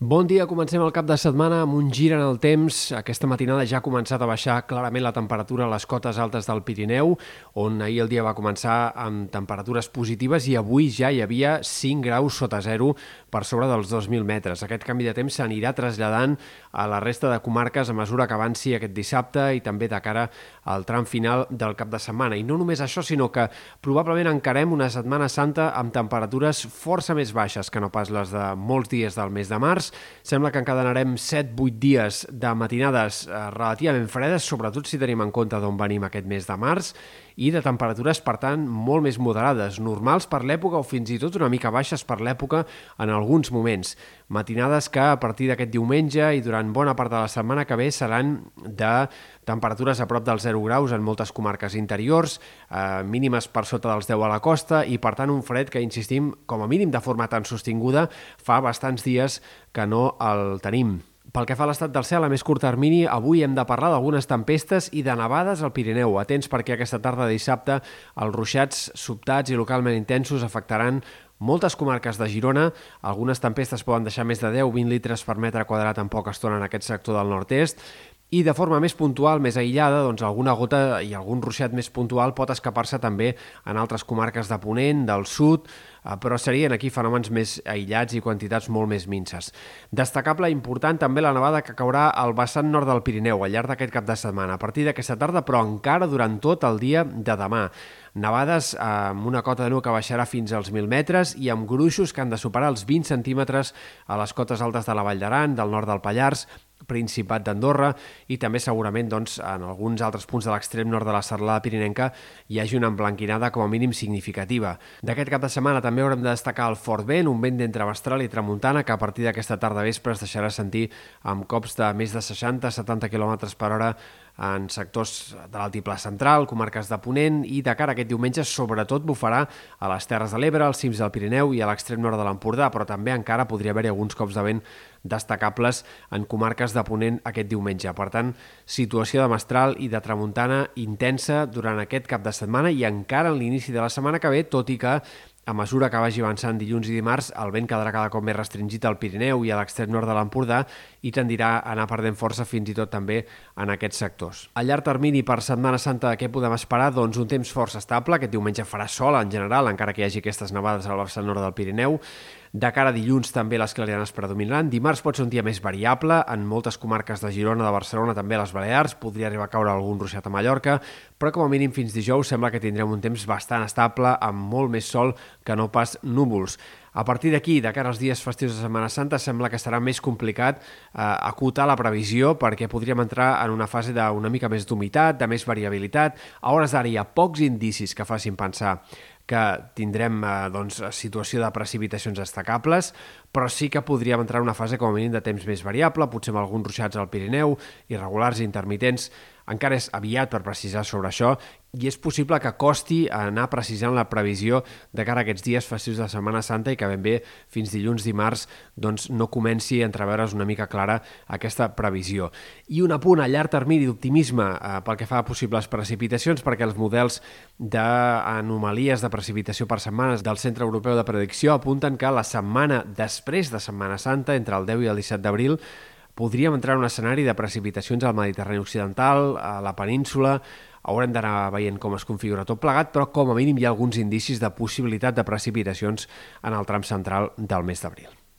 Bon dia, comencem el cap de setmana amb un gir en el temps. Aquesta matinada ja ha començat a baixar clarament la temperatura a les cotes altes del Pirineu, on ahir el dia va començar amb temperatures positives i avui ja hi havia 5 graus sota zero per sobre dels 2.000 metres. Aquest canvi de temps s'anirà traslladant a la resta de comarques a mesura que avanci aquest dissabte i també de cara al tram final del cap de setmana. I no només això, sinó que probablement encarem una Setmana Santa amb temperatures força més baixes que no pas les de molts dies del mes de març, Sembla que encadenarem 7-8 dies de matinades eh, relativament fredes, sobretot si tenim en compte d'on venim aquest mes de març, i de temperatures, per tant, molt més moderades, normals per l'època o fins i tot una mica baixes per l'època en alguns moments. Matinades que a partir d'aquest diumenge i durant bona part de la setmana que ve seran de temperatures a prop dels 0 graus en moltes comarques interiors, eh, mínimes per sota dels 10 a la costa i, per tant, un fred que, insistim, com a mínim de forma tan sostinguda, fa bastants dies que no el tenim. Pel que fa a l'estat del cel, a més curt termini, avui hem de parlar d'algunes tempestes i de nevades al Pirineu. Atents perquè aquesta tarda de dissabte els ruixats sobtats i localment intensos afectaran moltes comarques de Girona. Algunes tempestes poden deixar més de 10-20 litres per metre quadrat en poca estona en aquest sector del nord-est i de forma més puntual, més aïllada, doncs alguna gota i algun ruixat més puntual pot escapar-se també en altres comarques de Ponent, del sud, eh, però serien aquí fenòmens més aïllats i quantitats molt més minces. Destacable i important també la nevada que caurà al vessant nord del Pirineu al llarg d'aquest cap de setmana, a partir d'aquesta tarda, però encara durant tot el dia de demà. Nevades amb una cota de neu que baixarà fins als 1.000 metres i amb gruixos que han de superar els 20 centímetres a les cotes altes de la Vall d'Aran, del nord del Pallars, Principat d'Andorra i també segurament doncs, en alguns altres punts de l'extrem nord de la serlada pirinenca hi hagi una emblanquinada com a mínim significativa. D'aquest cap de setmana també haurem de destacar el fort vent, un vent d'entre Mestral i Tramuntana que a partir d'aquesta tarda vespre es deixarà sentir amb cops de més de 60-70 km per hora en sectors de l'altiplà central, comarques de Ponent i de cara a aquest diumenge sobretot bufarà a les Terres de l'Ebre, als cims del Pirineu i a l'extrem nord de l'Empordà, però també encara podria haver-hi alguns cops de vent destacables en comarques de Ponent aquest diumenge. Per tant, situació de mestral i de tramuntana intensa durant aquest cap de setmana i encara en l'inici de la setmana que ve, tot i que a mesura que vagi avançant dilluns i dimarts, el vent quedarà cada cop més restringit al Pirineu i a l'extrem nord de l'Empordà i tendirà a anar perdent força fins i tot també en aquests sectors. A llarg termini per Setmana Santa què podem esperar? Doncs un temps força estable, aquest diumenge farà sol en general, encara que hi hagi aquestes nevades al vessant nord del Pirineu. De cara a dilluns també les clarianes predominaran. Dimarts pot ser un dia més variable. En moltes comarques de Girona, de Barcelona, també a les Balears. Podria arribar a caure algun ruixat a Mallorca, però com a mínim fins dijous sembla que tindrem un temps bastant estable, amb molt més sol que no pas núvols. A partir d'aquí, de cara als dies festius de Setmana Santa, sembla que serà més complicat eh, acotar la previsió perquè podríem entrar en una fase d'una mica més d'humitat, de més variabilitat. A hores d'ara hi ha pocs indicis que facin pensar que tindrem eh, doncs, situació de precipitacions destacables, però sí que podríem entrar en una fase com a mínim de temps més variable, potser amb alguns ruixats al Pirineu, irregulars i intermitents, encara és aviat per precisar sobre això i és possible que costi anar precisant la previsió de cara a aquests dies festius de Setmana Santa i que ben bé fins dilluns dimarts doncs, no comenci a entreveure's una mica clara aquesta previsió. I un apunt a llarg termini d'optimisme eh, pel que fa a possibles precipitacions perquè els models d'anomalies de precipitació per setmanes del Centre Europeu de Predicció apunten que la setmana després de Setmana Santa, entre el 10 i el 17 d'abril, podríem entrar en un escenari de precipitacions al Mediterrani Occidental, a la península, haurem d'anar veient com es configura tot plegat, però com a mínim hi ha alguns indicis de possibilitat de precipitacions en el tram central del mes d'abril.